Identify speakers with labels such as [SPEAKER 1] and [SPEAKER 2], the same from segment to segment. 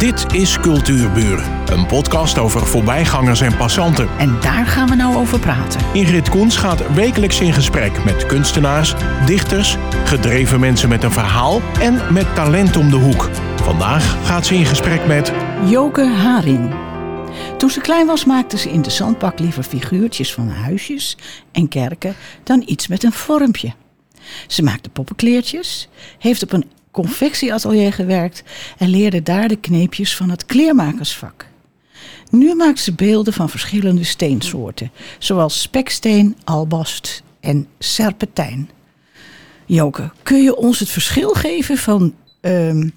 [SPEAKER 1] Dit is Cultuurburen, een podcast over voorbijgangers en passanten.
[SPEAKER 2] En daar gaan we nou over praten.
[SPEAKER 1] Ingrid Koens gaat wekelijks in gesprek met kunstenaars, dichters, gedreven mensen met een verhaal en met talent om de hoek. Vandaag gaat ze in gesprek met
[SPEAKER 2] Joke Haring. Toen ze klein was maakte ze in de zandbak liever figuurtjes van huisjes en kerken dan iets met een vormpje. Ze maakte poppenkleertjes, heeft op een confectieatelier gewerkt en leerde daar de kneepjes van het kleermakersvak. Nu maakt ze beelden van verschillende steensoorten, zoals speksteen, albast en serpentijn. Joke, kun je ons het verschil geven van ehm,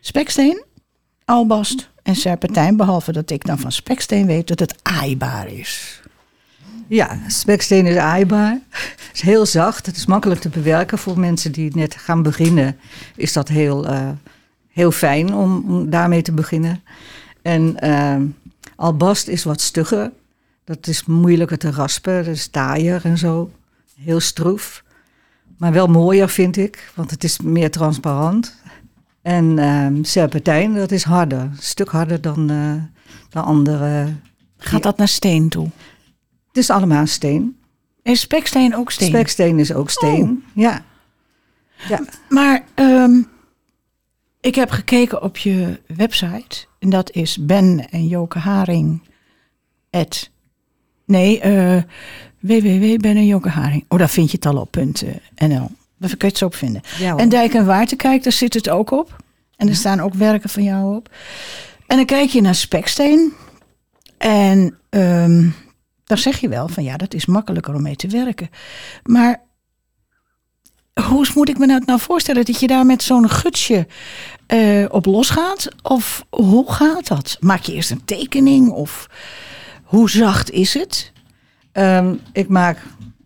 [SPEAKER 2] speksteen, albast en serpentijn, behalve dat ik dan van speksteen weet dat het aaibaar is?
[SPEAKER 3] Ja, speksteen is aaibaar. Het is heel zacht. Het is makkelijk te bewerken voor mensen die net gaan beginnen. Is dat heel, uh, heel fijn om, daarmee te beginnen. En uh, albast is wat stugger. Dat is moeilijker te raspen. Dat is taaier en zo. Heel stroef. Maar wel mooier vind ik, want het is meer transparant. En uh, serpentijn, dat is harder. Een stuk harder dan uh, de andere.
[SPEAKER 2] Gaat dat naar steen toe?
[SPEAKER 3] Het is allemaal steen.
[SPEAKER 2] Is speksteen ook steen?
[SPEAKER 3] Speksteen is ook steen, oh. ja.
[SPEAKER 2] ja. Maar um, ik heb gekeken op je website. En dat is Ben en Joke Haring. Nee, uh, www.ben en Joke Haring. Oh, daar vind je het al op .nl. Daar kun je het zo op vinden. Ja, en Dijk en Waterkijk, daar zit het ook op. En er ja. staan ook werken van jou op. En dan kijk je naar speksteen. En um, dan zeg je wel van ja, dat is makkelijker om mee te werken. Maar hoe moet ik me dat nou voorstellen? Dat je daar met zo'n gutsje uh, op losgaat? Of hoe gaat dat? Maak je eerst een tekening? Of hoe zacht is het?
[SPEAKER 3] Um, ik maak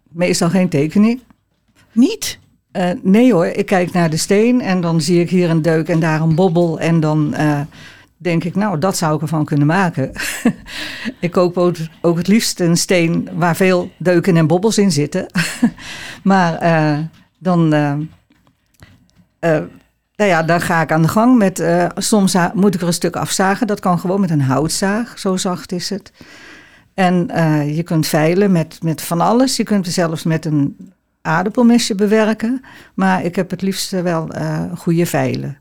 [SPEAKER 3] meestal geen tekening.
[SPEAKER 2] Niet?
[SPEAKER 3] Uh, nee hoor, ik kijk naar de steen en dan zie ik hier een deuk en daar een bobbel. En dan uh, denk ik, nou, dat zou ik ervan kunnen maken. ik koop ook, het liefst een steen waar veel deuken en bobbels in zitten. maar uh, dan, uh, uh, nou ja, dan ga ik aan de gang met, soms moet ik er een stuk afzagen. Dat kan gewoon met een houtzaag, zo zacht is het. En je kunt veilen met, met van alles. Je kunt er zelfs met een aardappelmesje bewerken. Maar ik heb het liefst wel goede veilen.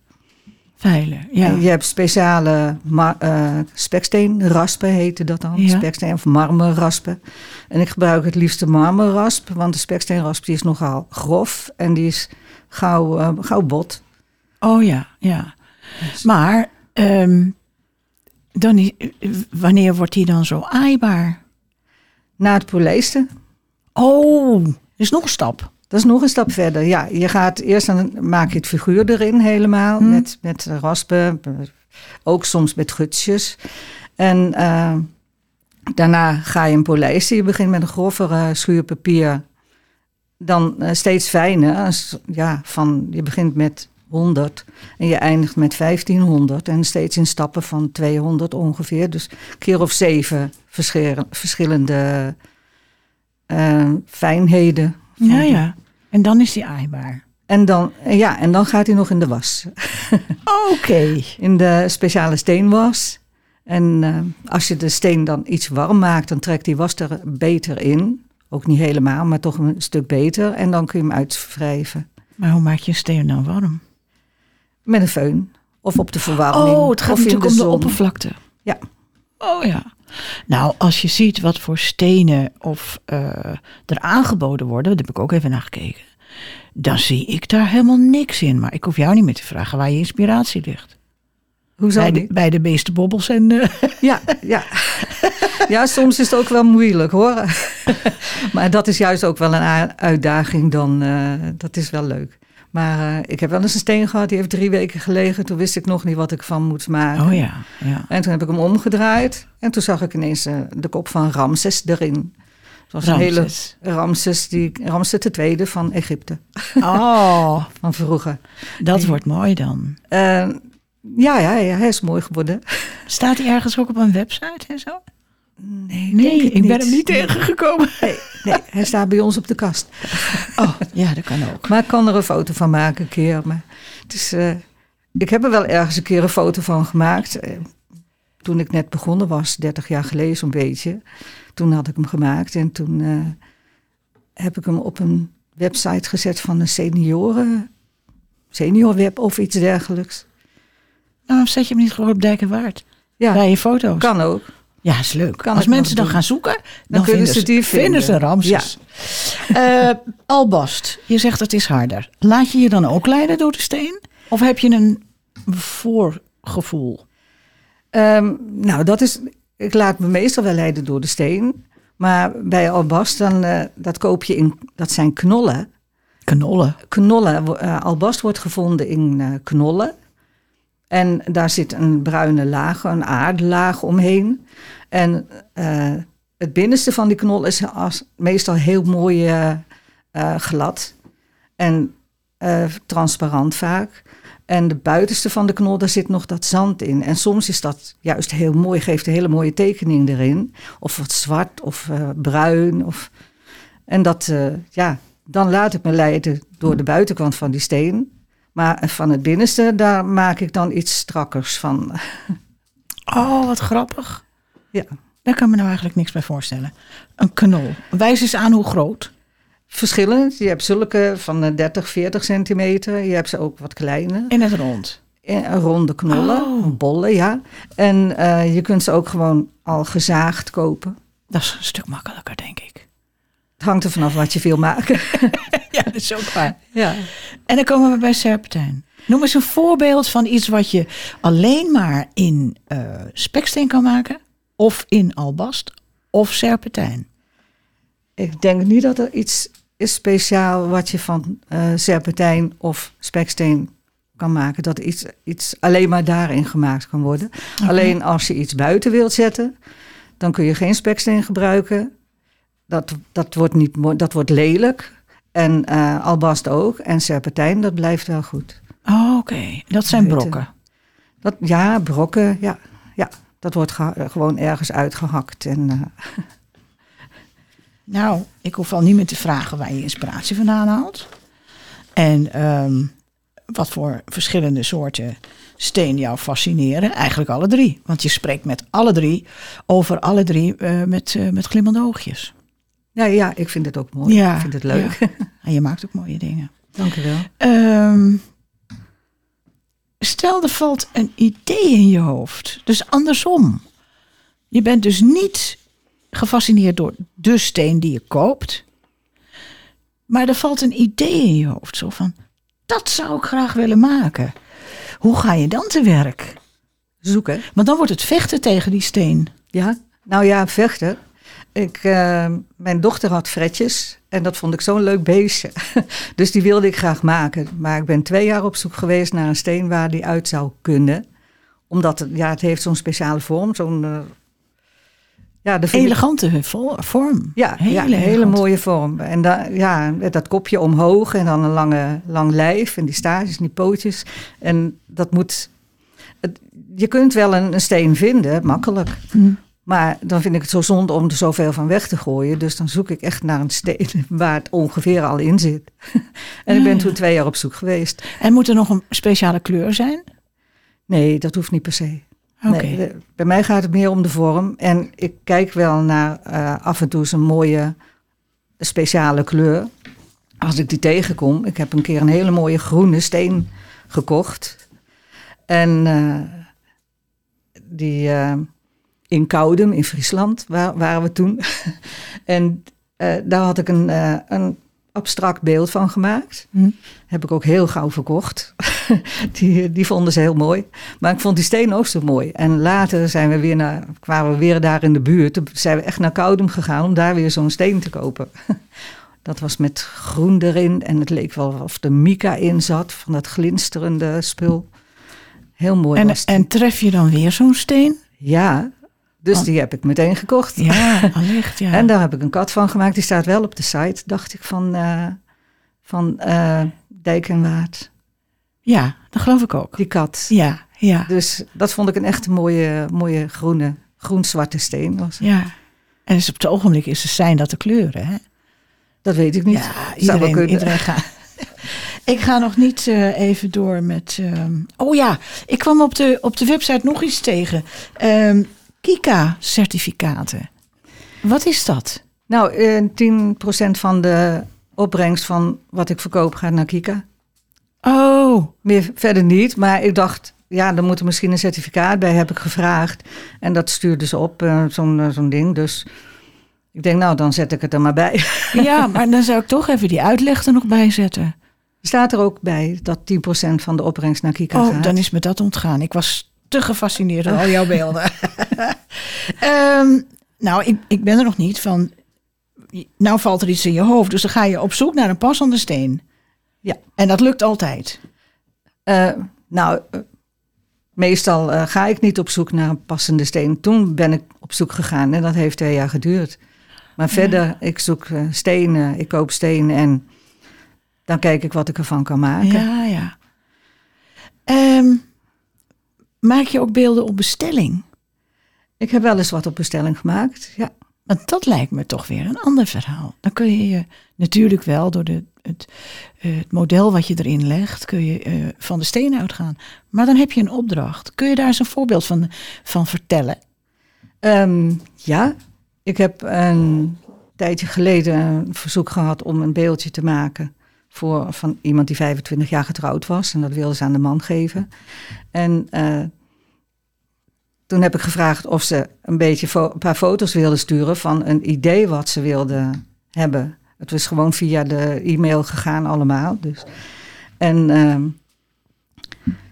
[SPEAKER 2] Veilen, ja.
[SPEAKER 3] En je hebt speciale uh, speksteenraspen, heette dat dan. Ja. Speksteen of marmerraspen. En ik gebruik het liefste marmerrasp, want de speksteenrasp die is nogal grof en die is gauw, uh, gauw bot.
[SPEAKER 2] Oh ja, ja. Dus. Maar um, dan, wanneer wordt die dan zo aaibaar?
[SPEAKER 3] Na het polijsten.
[SPEAKER 2] Oh, is nog een stap.
[SPEAKER 3] Dat is nog een stap verder. Ja, je gaat eerst dan maak je het figuur erin helemaal hmm. met, met raspen, ook soms met gutsjes. En uh, daarna ga je een polijsten. Je begint met een grovere schuurpapier. Dan uh, steeds fijner. Ja, van, je begint met 100 en je eindigt met 1500 en steeds in stappen van 200 ongeveer. Dus keer of zeven verschillende uh, fijnheden.
[SPEAKER 2] Ja, ja. En dan is die aaibaar.
[SPEAKER 3] En dan, ja, en dan gaat hij nog in de was.
[SPEAKER 2] Oké. Okay.
[SPEAKER 3] In de speciale steenwas. En uh, als je de steen dan iets warm maakt, dan trekt die was er beter in. Ook niet helemaal, maar toch een stuk beter. En dan kun je hem uitwrijven.
[SPEAKER 2] Maar hoe maak je een steen dan warm?
[SPEAKER 3] Met een föhn. Of op de verwarming.
[SPEAKER 2] Oh, het gaat
[SPEAKER 3] of
[SPEAKER 2] natuurlijk
[SPEAKER 3] de
[SPEAKER 2] om de oppervlakte.
[SPEAKER 3] Ja.
[SPEAKER 2] Oh ja. Nou, als je ziet wat voor stenen of uh, er aangeboden worden, dat heb ik ook even naar gekeken, dan zie ik daar helemaal niks in. Maar ik hoef jou niet meer te vragen waar je inspiratie ligt.
[SPEAKER 3] Hoezo
[SPEAKER 2] bij de,
[SPEAKER 3] niet?
[SPEAKER 2] bij de meeste bobbels en... Uh...
[SPEAKER 3] Ja, ja. ja, soms is het ook wel moeilijk hoor. maar dat is juist ook wel een uitdaging dan. Uh, dat is wel leuk. Maar uh, ik heb wel eens een steen gehad, die heeft drie weken gelegen. Toen wist ik nog niet wat ik van moest maken.
[SPEAKER 2] Oh ja, ja.
[SPEAKER 3] En toen heb ik hem omgedraaid. En toen zag ik ineens uh, de kop van Ramses erin. Het was
[SPEAKER 2] Ramses.
[SPEAKER 3] een hele Ramses, die, Ramses tweede van Egypte.
[SPEAKER 2] Oh.
[SPEAKER 3] van vroeger.
[SPEAKER 2] Dat wordt mooi dan.
[SPEAKER 3] Uh, ja, ja, ja, hij is mooi geworden.
[SPEAKER 2] Staat hij ergens ook op een website en zo?
[SPEAKER 3] Nee,
[SPEAKER 2] nee ik
[SPEAKER 3] niet.
[SPEAKER 2] ben hem niet tegengekomen.
[SPEAKER 3] Nee, nee, hij staat bij ons op de kast.
[SPEAKER 2] Oh, ja, dat kan ook.
[SPEAKER 3] Maar ik kan er een foto van maken een keer. Maar het is, uh, ik heb er wel ergens een keer een foto van gemaakt. Eh, Toen ik net begonnen was, 30 jaar geleden zo'n beetje. Toen had ik hem gemaakt en toen eh, heb ik hem op een website gezet van een senioren, seniorweb of iets dergelijks.
[SPEAKER 2] Waarom zet je hem niet gewoon op Dijkenwaard?
[SPEAKER 3] Ja,
[SPEAKER 2] Bij je foto's.
[SPEAKER 3] kan ook.
[SPEAKER 2] Ja, is leuk.
[SPEAKER 3] Kan
[SPEAKER 2] Als mensen dan
[SPEAKER 3] doen.
[SPEAKER 2] gaan zoeken, dan,
[SPEAKER 3] kunnen
[SPEAKER 2] vinden
[SPEAKER 3] ze die
[SPEAKER 2] vinden ze. Ramses. Eh, Albast, je zegt het is harder. Laat je je dan ook leiden door de steen? Of heb je een voorgevoel?
[SPEAKER 3] Ehm, nou, dat is. Ik laat me meestal wel leiden door de steen. Maar bij albast, dan, eh, dat koop je in. Dat zijn knollen.
[SPEAKER 2] Knollen.
[SPEAKER 3] Knollen. eh, albast wordt gevonden in knollen. En daar zit een bruine laag, een aardelaag omheen. En eh, het binnenste van die knol is meestal heel mooi eh, eh, glad. En transparant vaak. En de buitenste van de knol, daar zit nog dat zand in. En soms is dat juist heel mooi, geeft een hele mooie tekening erin. Of wat zwart of bruin. Of... En dat, ja, dan laat ik me leiden door de buitenkant van die steen. Maar van het binnenste, daar maak ik dan iets strakkers van.
[SPEAKER 2] Oh, wat grappig.
[SPEAKER 3] Ja.
[SPEAKER 2] Daar kan ik me nou eigenlijk niks bij voorstellen. Een knol. Wijs eens aan hoe groot.
[SPEAKER 3] Verschillend. Je hebt zulke van eh, 30, 40 centimeter. Je hebt ze ook wat kleine.
[SPEAKER 2] In het rond.
[SPEAKER 3] In ronde knollen,
[SPEAKER 2] Oh.
[SPEAKER 3] bollen, ja. En eh, je kunt ze ook gewoon al gezaagd kopen.
[SPEAKER 2] Dat is een stuk makkelijker, denk ik.
[SPEAKER 3] Het hangt er vanaf wat je wil maken.
[SPEAKER 2] Ja, dat is ook waar.
[SPEAKER 3] ja.
[SPEAKER 2] En dan komen we bij serpentijn. Noem eens een voorbeeld van iets wat je alleen maar in eh, speksteen kan maken. Of in albast. Of serpentijn.
[SPEAKER 3] Ik denk niet dat er iets is speciaal wat je van eh, serpentijn of speksteen kan maken. Dat iets, iets alleen maar daarin gemaakt kan worden. Alleen als je iets buiten wilt zetten, dan kun je geen speksteen gebruiken. Dat, dat, wordt, niet, mooi- dat wordt lelijk. En eh, albast ook. En serpentijn, dat blijft wel goed.
[SPEAKER 2] Oh, Oké, dat zijn brokken.
[SPEAKER 3] Dat, ja, brokken, ja. ja dat wordt ge- gewoon ergens uitgehakt. En, eh,
[SPEAKER 2] Nou, ik hoef al niet meer te vragen waar je inspiratie vandaan haalt. En ehm, wat voor verschillende soorten steen jou fascineren. Eigenlijk alle drie. Want je spreekt met alle drie over alle drie eh, met, met glimmende oogjes.
[SPEAKER 3] Ja, ja, ik vind het ook mooi.
[SPEAKER 2] Ja,
[SPEAKER 3] ik vind het leuk.
[SPEAKER 2] En je maakt ook mooie dingen.
[SPEAKER 3] Dank u wel.
[SPEAKER 2] Ehm, stel, er valt een idee in je hoofd. Dus andersom. Je bent dus niet gefascineerd door de steen die je koopt. Maar er valt een idee in je hoofd. Zo van, dat zou ik graag willen maken. Hoe ga je dan te werk?
[SPEAKER 3] Zoeken.
[SPEAKER 2] Want dan wordt het vechten tegen die steen.
[SPEAKER 3] Ja, nou ja, vechten. Ik, eh, mijn dochter had fretjes en dat vond ik zo'n leuk beestje. dus die wilde ik graag maken. Maar ik ben twee jaar op zoek geweest naar een steen waar die uit zou kunnen. Omdat het, ja, het heeft zo'n speciale vorm. Zo'n, eh, ja, de
[SPEAKER 2] Elegante vo- vorm.
[SPEAKER 3] Ja, hele, ja, een hele mooie vorm. En da, ja, met dat kopje omhoog en dan een lange, lang lijf en die staartjes en die pootjes. En dat moet... Het, je kunt wel een, een steen vinden, makkelijk.
[SPEAKER 2] Hm.
[SPEAKER 3] Maar dan vind ik het zo zonde om er zoveel van weg te gooien. Dus dan zoek ik echt naar een steen waar het ongeveer al in zit. en ik ben
[SPEAKER 2] ja.
[SPEAKER 3] toen twee jaar op zoek geweest.
[SPEAKER 2] En moet er nog een speciale kleur zijn?
[SPEAKER 3] Nee, dat hoeft niet per se.
[SPEAKER 2] Oké.
[SPEAKER 3] Nee, bij mij gaat het meer om de vorm. En ik kijk wel naar eh, af en toe een mooie speciale kleur. Als ik die tegenkom. Ik heb een keer een hele mooie groene steen gekocht. En eh, die eh, in Koudem in Friesland waar, waren we toen. en eh, daar had ik een, eh, een abstract beeld van gemaakt.
[SPEAKER 2] Hm.
[SPEAKER 3] Heb ik ook heel gauw verkocht. die, die vonden ze heel mooi. Maar ik vond die steen ook zo mooi. En later zijn we weer naar, kwamen we weer daar in de buurt. Toen zijn we echt naar Koudem gegaan om daar weer zo'n steen te kopen. Dat was met groen erin en het leek wel of er mica in zat van dat glinsterende spul. Heel mooi
[SPEAKER 2] En, en tref je dan weer zo'n steen?
[SPEAKER 3] Ja, dus
[SPEAKER 2] Oh.
[SPEAKER 3] die heb ik meteen gekocht.
[SPEAKER 2] Ja, allicht, ja.
[SPEAKER 3] En daar heb ik een kat van gemaakt. Die staat wel op de site, dacht ik, van, eh, van eh, Dijk en Waard.
[SPEAKER 2] ja, dat geloof ik ook.
[SPEAKER 3] Die kat.
[SPEAKER 2] Ja, ja,
[SPEAKER 3] Dus dat vond ik een echt mooie, mooie groene, groen-zwarte steen. Was. het.
[SPEAKER 2] ja. En dus op het ogenblik is het zijn dat de kleuren, hè?
[SPEAKER 3] Dat weet ik niet.
[SPEAKER 2] Ja, iedereen, iedereen gaat. Ik ga nog niet eh, even door met. ehm, oh ja, ik kwam op de, op de website nog iets tegen. Ehm, Kika-certificaten. Wat is dat?
[SPEAKER 3] Nou, eh, 10% van de opbrengst van wat ik verkoop gaat naar Kika.
[SPEAKER 2] Oh,
[SPEAKER 3] Meer verder niet, maar ik dacht, ja, er moet er misschien een certificaat bij, heb ik gevraagd. En dat stuurde ze op, eh, zo'n eh, zo'n ding. Dus ik denk, nou, dan zet ik het er maar bij.
[SPEAKER 2] ja, maar dan zou ik toch even die uitleg er nog bij zetten.
[SPEAKER 3] Staat er ook bij dat 10% van de opbrengst naar Kika
[SPEAKER 2] Oh,
[SPEAKER 3] gaat.
[SPEAKER 2] dan is me dat ontgaan. Ik was te gefascineerd door al jouw beelden. Ehm, nou, ik, ik ben er nog niet van. Nou valt er iets in je hoofd, dus dan ga je op zoek naar een passende steen.
[SPEAKER 3] Ja.
[SPEAKER 2] En dat lukt altijd.
[SPEAKER 3] Eh, nou, eh, meestal eh, ga ik niet op zoek naar een passende steen. Toen ben ik op zoek gegaan en dat heeft twee jaar geduurd. Maar verder, ik zoek stenen, ik koop stenen en dan kijk ik wat ik ervan kan maken.
[SPEAKER 2] Ja, ja. Ehm, maak je ook beelden op bestelling?
[SPEAKER 3] Ik heb wel eens wat op bestelling gemaakt, ja.
[SPEAKER 2] Want dat lijkt me toch weer een ander verhaal. Dan kun je je natuurlijk wel door de, het, eh, het model wat je erin legt, kun je eh, van de steen uitgaan. Maar dan heb je een opdracht. Kun je daar eens een voorbeeld van, van vertellen?
[SPEAKER 3] Ehm, ja, ik heb een tijdje geleden een verzoek gehad om een beeldje te maken voor, van iemand die 25 jaar getrouwd was. En dat wilde ze aan de man geven. En eh, toen heb ik gevraagd of ze een beetje een paar foto's wilden sturen van een idee wat ze wilden hebben. Het was gewoon via de e-mail gegaan allemaal. Dus. En ehm,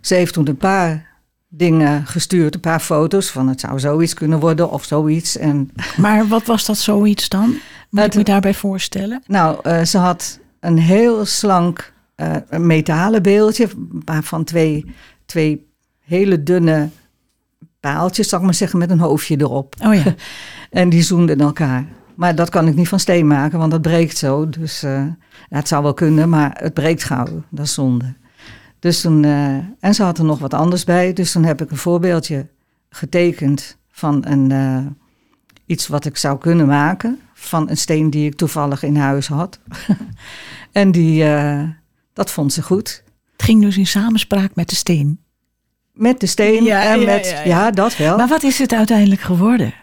[SPEAKER 3] ze heeft toen een paar dingen gestuurd, een paar foto's van het zou zoiets kunnen worden of zoiets. En
[SPEAKER 2] Maar wat was dat zoiets dan? Moet ik
[SPEAKER 3] Het-
[SPEAKER 2] me daarbij voorstellen?
[SPEAKER 3] nou, eh, ze had een heel slank een metalen beeldje, van twee, twee hele dunne paaltjes, zal ik maar zeggen, met een hoofdje erop.
[SPEAKER 2] Oh ja.
[SPEAKER 3] En die zoenden elkaar. Maar dat kan ik niet van steen maken, want dat breekt zo. Dus ja, het zou wel kunnen, maar het breekt gauw. Dat is zonde. Dus toen, eh, en ze had er nog wat anders bij. Dus toen heb ik een voorbeeldje getekend van een, eh, iets wat ik zou kunnen maken. Van een steen die ik toevallig in huis had. en die, dat vond ze goed.
[SPEAKER 2] Het ging dus in samenspraak met de steen.
[SPEAKER 3] Met de steen
[SPEAKER 2] Ja,
[SPEAKER 3] en
[SPEAKER 2] ja,
[SPEAKER 3] met,
[SPEAKER 2] ja,
[SPEAKER 3] ja,
[SPEAKER 2] ja.
[SPEAKER 3] dat wel.
[SPEAKER 2] Maar wat is het uiteindelijk geworden?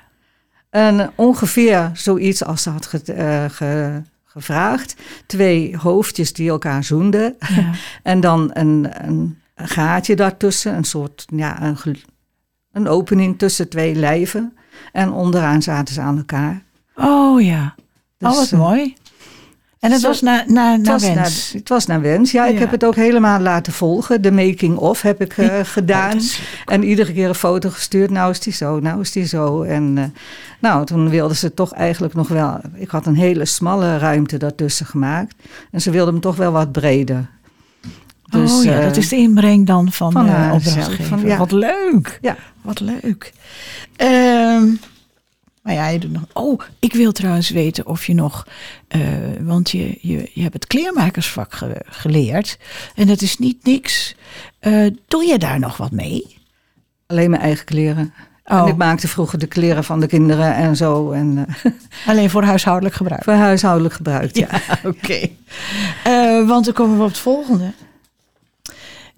[SPEAKER 3] En ongeveer zoiets als ze had ge- eh, ge- gevraagd. Twee hoofdjes die elkaar zoenden. En dan een, een gaatje daartussen. Een soort, ja, een, een opening tussen twee lijven. En onderaan zaten ze aan elkaar.
[SPEAKER 2] Oh ja.
[SPEAKER 3] Dus,
[SPEAKER 2] oh, wat
[SPEAKER 3] eh,
[SPEAKER 2] mooi. En het
[SPEAKER 3] zo-
[SPEAKER 2] was naar, naar,
[SPEAKER 3] Het
[SPEAKER 2] naar
[SPEAKER 3] was,
[SPEAKER 2] wens.
[SPEAKER 3] het was naar wens. Ja, ik
[SPEAKER 2] Ja.
[SPEAKER 3] heb het ook helemaal laten volgen. De making-of heb ik eh, gedaan. En iedere keer een foto gestuurd. Nou is die zo, nou is die zo. En eh, nou, toen wilden ze toch eigenlijk nog wel... Ik had een hele smalle ruimte daartussen gemaakt. En ze wilden hem toch wel wat breder. Dus,
[SPEAKER 2] oh ja,
[SPEAKER 3] eh,
[SPEAKER 2] dat is de inbreng dan van,
[SPEAKER 3] van
[SPEAKER 2] de opdrachtgever.
[SPEAKER 3] van- ja.
[SPEAKER 2] Wat leuk.
[SPEAKER 3] Ja.
[SPEAKER 2] Wat leuk. Ehm, maar ja, je doet nog... Oh, ik wil trouwens weten of je nog... eh, want je, je, je hebt het kleermakersvak ge- geleerd. En dat is niet niks. Eh, doe je daar nog wat mee?
[SPEAKER 3] Alleen mijn eigen kleren.
[SPEAKER 2] Oh,
[SPEAKER 3] En ik maakte vroeger de kleren van de kinderen en zo. En eh,
[SPEAKER 2] alleen voor huishoudelijk gebruik.
[SPEAKER 3] voor huishoudelijk gebruik. Ja.
[SPEAKER 2] Oké. Want dan komen we op het volgende.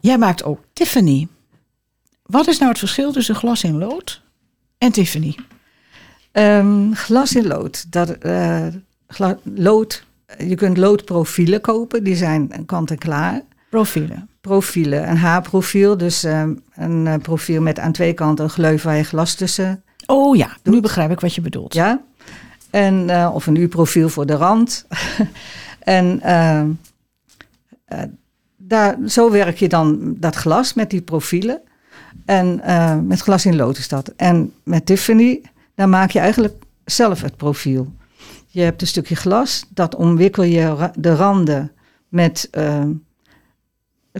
[SPEAKER 2] Jij maakt ook Tiffany. Wat is nou het verschil tussen glas in lood en Tiffany?
[SPEAKER 3] Ehm, glas in lood. Dat, eh, gla- lood. Je kunt loodprofielen kopen. Die zijn kant en klaar.
[SPEAKER 2] Profielen.
[SPEAKER 3] profielen. Een H-profiel, dus ehm, een eh, profiel met aan twee kanten een gleuf waar je glas tussen.
[SPEAKER 2] Oh ja, nu begrijp ik wat je bedoelt.
[SPEAKER 3] Ja? En, eh, of een U-profiel voor de rand. en ehm, eh, daar, zo werk je dan dat glas met die profielen. En met glas in lood is dat. En met Tiffany, dan maak je eigenlijk zelf het profiel. Je hebt een stukje glas, dat omwikkel je de randen met ehm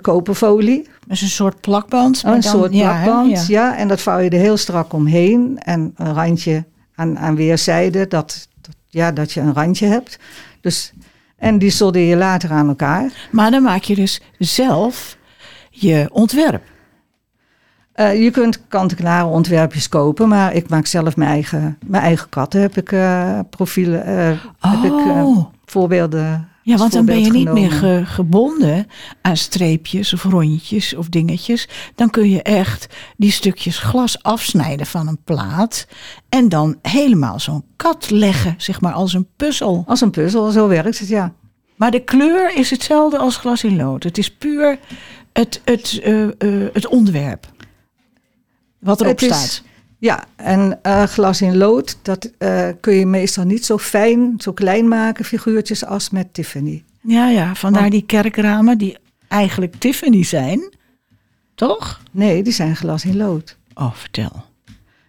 [SPEAKER 3] koperfolie.
[SPEAKER 2] Dat is een soort plakband.
[SPEAKER 3] een
[SPEAKER 2] dan-
[SPEAKER 3] soort
[SPEAKER 2] ja,
[SPEAKER 3] plakband,
[SPEAKER 2] Ja.
[SPEAKER 3] ja. En dat vouw je er heel strak omheen. En een randje aan, aan weerszijden, dat, dat, ja, dat je een randje hebt. Dus, en die soldeer je later aan elkaar.
[SPEAKER 2] Maar dan maak je dus zelf je ontwerp.
[SPEAKER 3] Eh, je kunt kant-en-klare ontwerpjes kopen, maar ik maak zelf mijn eigen, mijn eigen katten. Heb ik eh, profielen, eh, heb ik
[SPEAKER 2] Oh,
[SPEAKER 3] voorbeelden
[SPEAKER 2] Ja, want dan ben je niet meer ge- gebonden aan streepjes of rondjes of dingetjes. Dan kun je echt die stukjes glas afsnijden van een plaat. En dan helemaal zo'n kat leggen, zeg maar, als een puzzel.
[SPEAKER 3] Als een puzzel, zo werkt het, ja.
[SPEAKER 2] Maar de kleur is hetzelfde als glas in lood. Het is puur het, het, het onderwerp. Wat erop
[SPEAKER 3] is-
[SPEAKER 2] staat.
[SPEAKER 3] Ja, en eh, glas in lood, dat eh, kun je meestal niet zo fijn, zo klein maken, figuurtjes, als met Tiffany.
[SPEAKER 2] Ja, ja, vandaar die kerkramen die eigenlijk Tiffany zijn. Toch?
[SPEAKER 3] Nee, die zijn glas in lood.
[SPEAKER 2] Oh, vertel.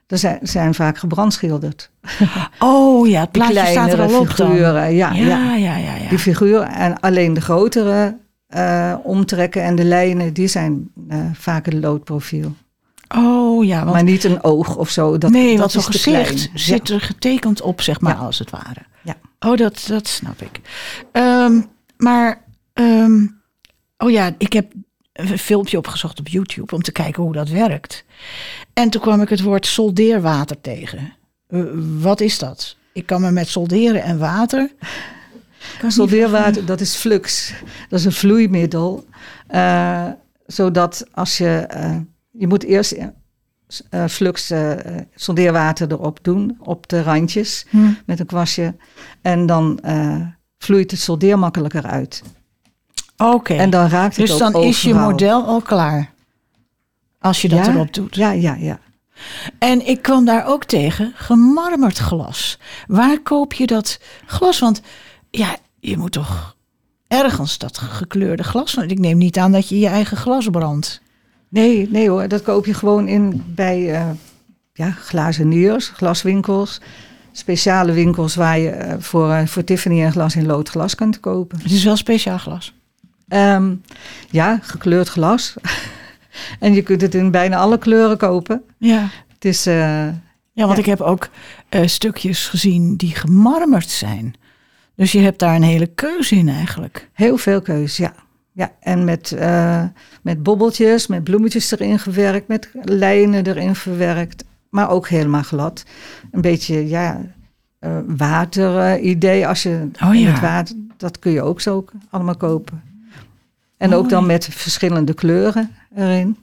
[SPEAKER 3] Er zijn, zijn vaak gebrandschilderd.
[SPEAKER 2] Oh ja, het plaatje staat er al op dan.
[SPEAKER 3] figuren, ja, ja.
[SPEAKER 2] ja, ja, ja. ja.
[SPEAKER 3] Die figuren en alleen de grotere eh, omtrekken en de lijnen, die zijn vaak een loodprofiel.
[SPEAKER 2] Oh ja, want,
[SPEAKER 3] maar niet een oog of zo. Dat,
[SPEAKER 2] nee,
[SPEAKER 3] dat
[SPEAKER 2] want zo'n gezicht zit er getekend op, zeg maar, als het ware.
[SPEAKER 3] Ja.
[SPEAKER 2] Oh, dat, dat snap ik. Ehm, maar, ehm, oh ja, ik heb een filmpje opgezocht op YouTube om te kijken hoe dat werkt. En toen kwam ik het woord soldeerwater tegen. Wat is dat? Ik kan me met solderen en water.
[SPEAKER 3] Soldeerwater, dat is flux. Dat is een vloeimiddel. eh, zodat als je... eh, je moet eerst eh, flux eh, soldeerwater erop doen, op de randjes,
[SPEAKER 2] Hm.
[SPEAKER 3] met een kwastje. En dan vloeit het soldeer makkelijker uit.
[SPEAKER 2] Oké,
[SPEAKER 3] En dan raakt het
[SPEAKER 2] dus
[SPEAKER 3] ook
[SPEAKER 2] dan is je model al klaar. Als je dat
[SPEAKER 3] Ja,
[SPEAKER 2] erop doet.
[SPEAKER 3] Ja, ja, ja.
[SPEAKER 2] En ik kwam daar ook tegen gemarmerd glas. Waar koop je dat glas? Want ja, je moet toch ergens dat gekleurde glas. Want ik neem niet aan dat je je eigen glas brandt.
[SPEAKER 3] Nee, nee hoor, dat koop je gewoon in bij eh ja, glazeniers, glaswinkels. Speciale winkels waar je eh, voor, eh, voor Tiffany en glas in lood glas kunt kopen.
[SPEAKER 2] Het is wel speciaal glas.
[SPEAKER 3] Ehm, ja, gekleurd glas. en je kunt het in bijna alle kleuren kopen.
[SPEAKER 2] Ja,
[SPEAKER 3] Het is,
[SPEAKER 2] ja want
[SPEAKER 3] Ja.
[SPEAKER 2] ik heb ook stukjes gezien die gemarmerd zijn. Dus je hebt daar een hele keuze in eigenlijk.
[SPEAKER 3] heel veel keus, ja. Ja en met, eh, met bobbeltjes, met bloemetjes erin gewerkt, met lijnen erin verwerkt. Maar ook helemaal glad. Een beetje, ja, eh water-idee. Als je
[SPEAKER 2] Oh ja.
[SPEAKER 3] het water, dat kun je ook zo allemaal kopen. En ook dan met verschillende kleuren erin.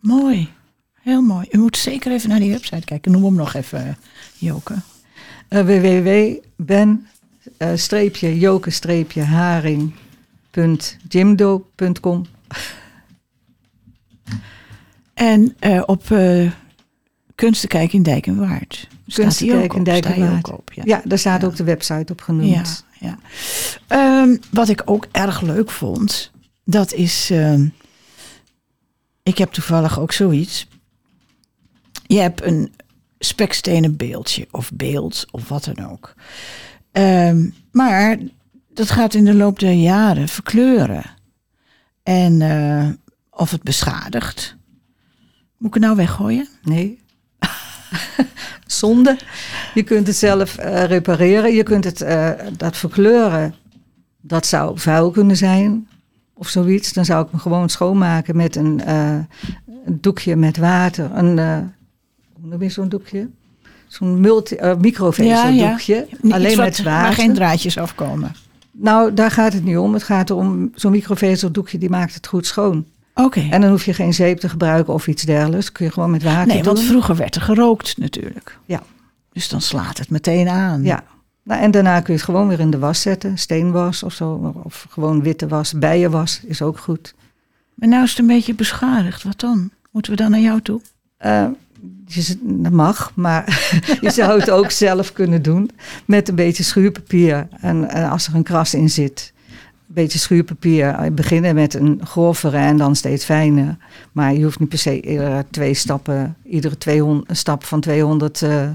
[SPEAKER 2] Mooi, heel mooi. U moet zeker even naar die website kijken. Noem hem nog even, eh, Joke.
[SPEAKER 3] Uh, www.ben-haring.jimdo.com
[SPEAKER 2] En eh, op Kunstenkijk in Dijk en Waard. Staat ook
[SPEAKER 3] in Dijk en Waard.
[SPEAKER 2] op, ja.
[SPEAKER 3] Ja, daar staat
[SPEAKER 2] Ja.
[SPEAKER 3] ook de website op genoemd.
[SPEAKER 2] ja. Ehm, wat ik ook erg leuk vond, dat is. ehm, ik heb toevallig ook zoiets. Je hebt een spekstenen beeldje of beeld of wat dan ook. Ehm, maar dat gaat in de loop der jaren verkleuren. En eh, of het beschadigt. Moet ik het nou weggooien?
[SPEAKER 3] Nee. Zonde. Je kunt het zelf eh, repareren. Je kunt het, eh, dat verkleuren. Dat zou vuil kunnen zijn. Of zoiets. Dan zou ik hem gewoon schoonmaken met een, een doekje met water. Een, hoe noem je zo'n doekje? Zo'n microvezeldoekje. Alleen met
[SPEAKER 2] Waar
[SPEAKER 3] water.
[SPEAKER 2] geen draadjes afkomen.
[SPEAKER 3] Nou, daar gaat het niet om. Het gaat erom, zo'n microvezeldoekje die maakt het goed schoon.
[SPEAKER 2] Oké.
[SPEAKER 3] En dan hoef je geen zeep te gebruiken of iets dergelijks. Kun je gewoon met water
[SPEAKER 2] Nee,
[SPEAKER 3] doen.
[SPEAKER 2] want vroeger werd er gerookt natuurlijk.
[SPEAKER 3] Ja.
[SPEAKER 2] Dus dan slaat het meteen aan.
[SPEAKER 3] Ja. Nou, en daarna kun je het gewoon weer in de was zetten. Steenwas of zo. Of gewoon witte was. Bijenwas is ook goed.
[SPEAKER 2] Maar nou is het een beetje beschadigd. Wat dan? Moeten we dan naar jou toe?
[SPEAKER 3] Eh, je, dat mag, maar je zou het ook zelf kunnen doen. Met een beetje schuurpapier. En, en als er een kras in zit. Een beetje schuurpapier. Eh, Beginnen met een grovere en dan steeds fijner. Maar je hoeft niet per se iedere twee stappen, iedere 200, een stap van 200 eh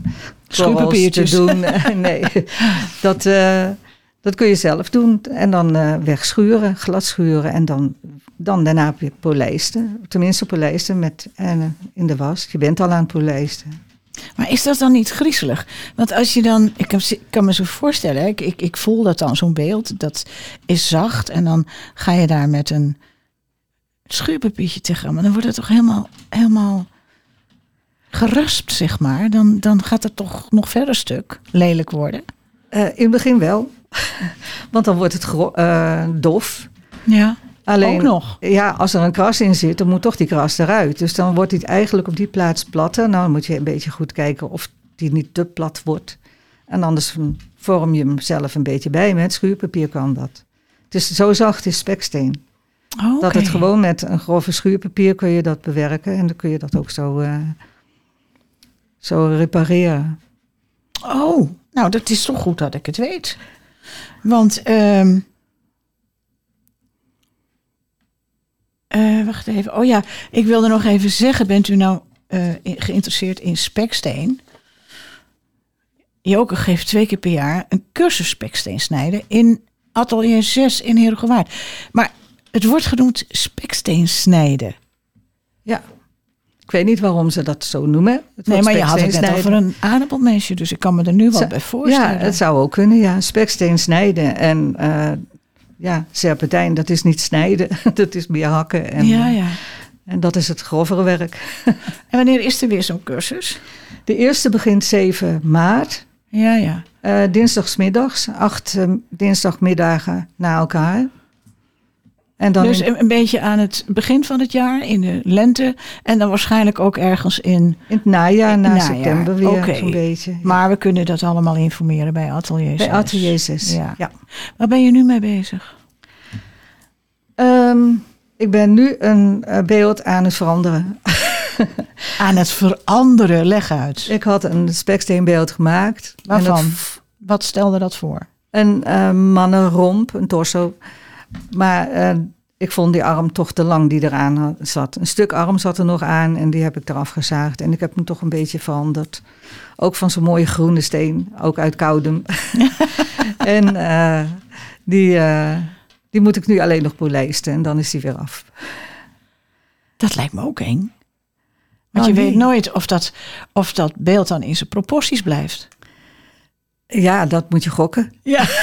[SPEAKER 3] korrels te doen. nee, dat, eh, dat kun je zelf doen. En dan eh, wegschuren, glad schuren en dan, dan daarna weer polijsten. Tenminste polijsten met, en, eh, in de was. Je bent al aan het polijsten.
[SPEAKER 2] Maar is dat dan niet griezelig? Want als je dan, ik kan, ik kan me zo voorstellen, hè, ik, ik, ik voel dat dan, zo'n beeld, dat is zacht. En dan ga je daar met een schuurpapiertje tegen, maar dan wordt het toch helemaal, helemaal geraspt, zeg maar. Dan, dan gaat het toch nog verder stuk lelijk worden.
[SPEAKER 3] Eh, in het begin wel. Want dan wordt het eh, dof.
[SPEAKER 2] Ja,
[SPEAKER 3] Alleen,
[SPEAKER 2] ook nog.
[SPEAKER 3] Ja, als er een kras in zit, dan moet toch die kras eruit. Dus dan wordt die eigenlijk op die plaats platter. Nou, dan moet je een beetje goed kijken of die niet te plat wordt. En anders vorm je hem zelf een beetje bij. Met schuurpapier kan dat. Het is zo zacht is speksteen.
[SPEAKER 2] Oh,
[SPEAKER 3] Dat het gewoon met een grove schuurpapier kun je dat bewerken. En dan kun je dat ook zo, eh, zo repareren.
[SPEAKER 2] Oh, nou, dat is toch goed dat ik het weet. Want, ehm eh, wacht even. Oh ja, ik wilde nog even zeggen, bent u nou eh, geïnteresseerd in speksteen? Joke geeft twee keer per jaar een cursus speksteen snijden in atelier 6 in Heerhugowaard. Maar het wordt genoemd speksteen snijden.
[SPEAKER 3] Ja. Ik weet niet waarom ze dat zo noemen. Het
[SPEAKER 2] Nee, maar je had het net
[SPEAKER 3] speksteen
[SPEAKER 2] over
[SPEAKER 3] snijden.
[SPEAKER 2] een aardappelmesje, dus ik kan me er nu wel
[SPEAKER 3] Zo-
[SPEAKER 2] bij voorstellen.
[SPEAKER 3] Ja, het zou ook kunnen, ja. Speksteen snijden. En eh, ja, serpentijn, dat is niet snijden. dat is meer hakken. En,
[SPEAKER 2] ja, ja.
[SPEAKER 3] en dat is het grovere werk.
[SPEAKER 2] En wanneer is er weer zo'n cursus?
[SPEAKER 3] De eerste begint 7 maart.
[SPEAKER 2] Ja, ja.
[SPEAKER 3] eh dinsdagsmiddags. Acht eh, dinsdagmiddagen na elkaar. En dan
[SPEAKER 2] dus een, een beetje aan het begin van het jaar, in de lente. En dan waarschijnlijk ook ergens in.
[SPEAKER 3] in het najaar, na
[SPEAKER 2] najaar,
[SPEAKER 3] september weer
[SPEAKER 2] oké.
[SPEAKER 3] zo'n beetje.
[SPEAKER 2] Maar we kunnen dat allemaal informeren bij Atelier 6.
[SPEAKER 3] Bij Atelier 6.
[SPEAKER 2] Ja.
[SPEAKER 3] ja.
[SPEAKER 2] Waar ben je nu mee bezig?
[SPEAKER 3] Ehm, ik ben nu een eh, beeld aan het veranderen.
[SPEAKER 2] Aan het veranderen, leg uit.
[SPEAKER 3] Ik had een speksteenbeeld gemaakt. En
[SPEAKER 2] Waarvan?
[SPEAKER 3] dat
[SPEAKER 2] Wat stelde dat voor?
[SPEAKER 3] Een eh, mannenromp, een torso. Maar eh, ik vond die arm toch te lang die eraan had- zat. Een stuk arm zat er nog aan en die heb ik eraf gezaagd. En ik heb hem toch een beetje veranderd. Ook van zo'n mooie groene steen, ook uit Koudem. en eh, die, eh, die moet ik nu alleen nog polijsten en dan is die weer af.
[SPEAKER 2] Dat lijkt me ook eng. Want
[SPEAKER 3] Oh,
[SPEAKER 2] je
[SPEAKER 3] nee.
[SPEAKER 2] weet nooit of dat, of dat beeld dan in zijn proporties blijft.
[SPEAKER 3] Ja, dat moet je gokken.
[SPEAKER 2] Ja.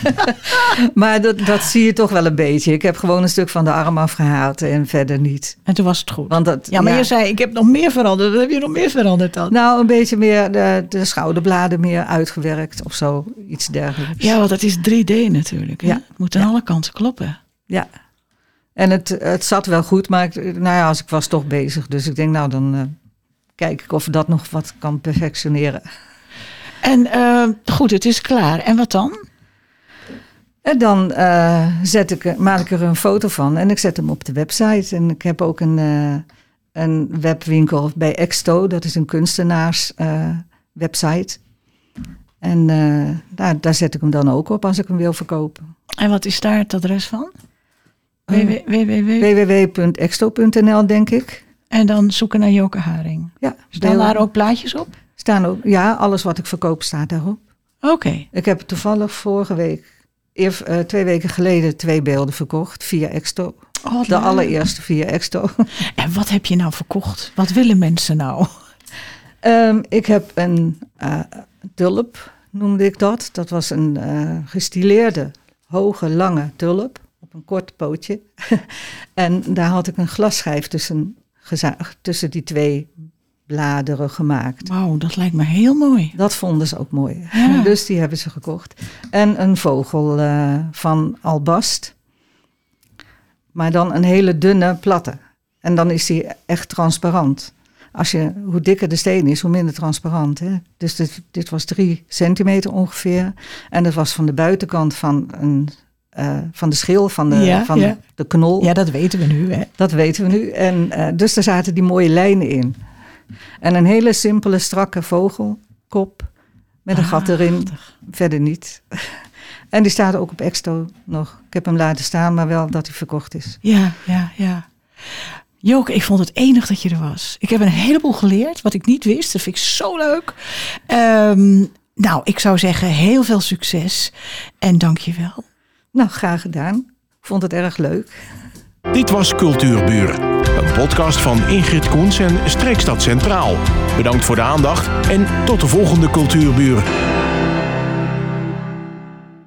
[SPEAKER 3] Maar dat, dat zie je toch wel een beetje. Ik heb gewoon een stuk van de arm afgehaald en verder niet.
[SPEAKER 2] En toen was het goed.
[SPEAKER 3] Want dat,
[SPEAKER 2] ja, maar je zei, ik heb nog meer veranderd. Wat heb je nog meer veranderd dan?
[SPEAKER 3] Nou, een beetje meer de, de schouderbladen meer uitgewerkt of zo. Iets dergelijks.
[SPEAKER 2] Ja, want dat is 3D natuurlijk. hè?
[SPEAKER 3] Ja.
[SPEAKER 2] Het moet aan alle kanten kloppen.
[SPEAKER 3] Ja. En het, het zat wel goed, maar ik, nou ja, als ik was toch bezig. Dus ik denk, nou, dan eh, kijk ik of dat nog wat kan perfectioneren.
[SPEAKER 2] En eh, goed, het is klaar. En wat dan?
[SPEAKER 3] En dan eh, zet ik, maak ik er een foto van en ik zet hem op de website. En ik heb ook een, eh, een webwinkel bij Exto. Dat is een kunstenaars eh, website. En daar, daar zet ik hem dan ook op als ik hem wil verkopen.
[SPEAKER 2] En wat is daar het adres van? Www.
[SPEAKER 3] www.exto.nl, denk ik.
[SPEAKER 2] En dan zoeken naar Joke Haring.
[SPEAKER 3] Ja,
[SPEAKER 2] Staan daar ook plaatjes op?
[SPEAKER 3] staan ook, ja, alles wat ik verkoop staat daarop.
[SPEAKER 2] Oké.
[SPEAKER 3] Ik heb toevallig vorige week, eer, eh, twee weken geleden, twee beelden verkocht via Exto.
[SPEAKER 2] Oh,
[SPEAKER 3] De allereerste via Exto.
[SPEAKER 2] En wat heb je nou verkocht? Wat willen mensen nou?
[SPEAKER 3] Ehm, ik heb een eh, tulp, noemde ik dat. Dat was een eh, gestileerde, hoge, lange tulp op een kort pootje. en daar had ik een glasschijf tussen, tussen die twee bladeren gemaakt.
[SPEAKER 2] Wauw, dat lijkt me heel mooi.
[SPEAKER 3] Dat vonden ze ook mooi.
[SPEAKER 2] Ja.
[SPEAKER 3] Dus die hebben ze gekocht. En een vogel eh, van albast. Maar dan een hele dunne platte. En dan is die echt transparant. Als je, hoe dikker de steen is, hoe minder transparant. Hè? Dus dit, dit was drie centimeter ongeveer. En dat was van de buitenkant van, een, eh, van de schil, van de,
[SPEAKER 2] Ja,
[SPEAKER 3] van
[SPEAKER 2] ja.
[SPEAKER 3] de knol.
[SPEAKER 2] Ja, dat weten we nu, hè?
[SPEAKER 3] Dat weten we nu. En eh, dus daar zaten die mooie lijnen in. En een hele simpele, strakke vogelkop met een gat erin. Verder niet. En die staat ook op Exto nog. Ik heb hem laten staan, maar wel dat hij verkocht is.
[SPEAKER 2] Ja, ja, ja. Joke, ik vond het enig dat je er was. Ik heb een heleboel geleerd, wat ik niet wist. Dat vind ik zo leuk. Ehm, nou, ik zou zeggen, heel veel succes. En dank je wel.
[SPEAKER 3] Nou, graag gedaan. Ik vond het erg leuk.
[SPEAKER 1] Dit was Cultuurbuur, podcast van Ingrid Koens en Streekstad Centraal. Bedankt voor de aandacht en tot de volgende Cultuurbuur.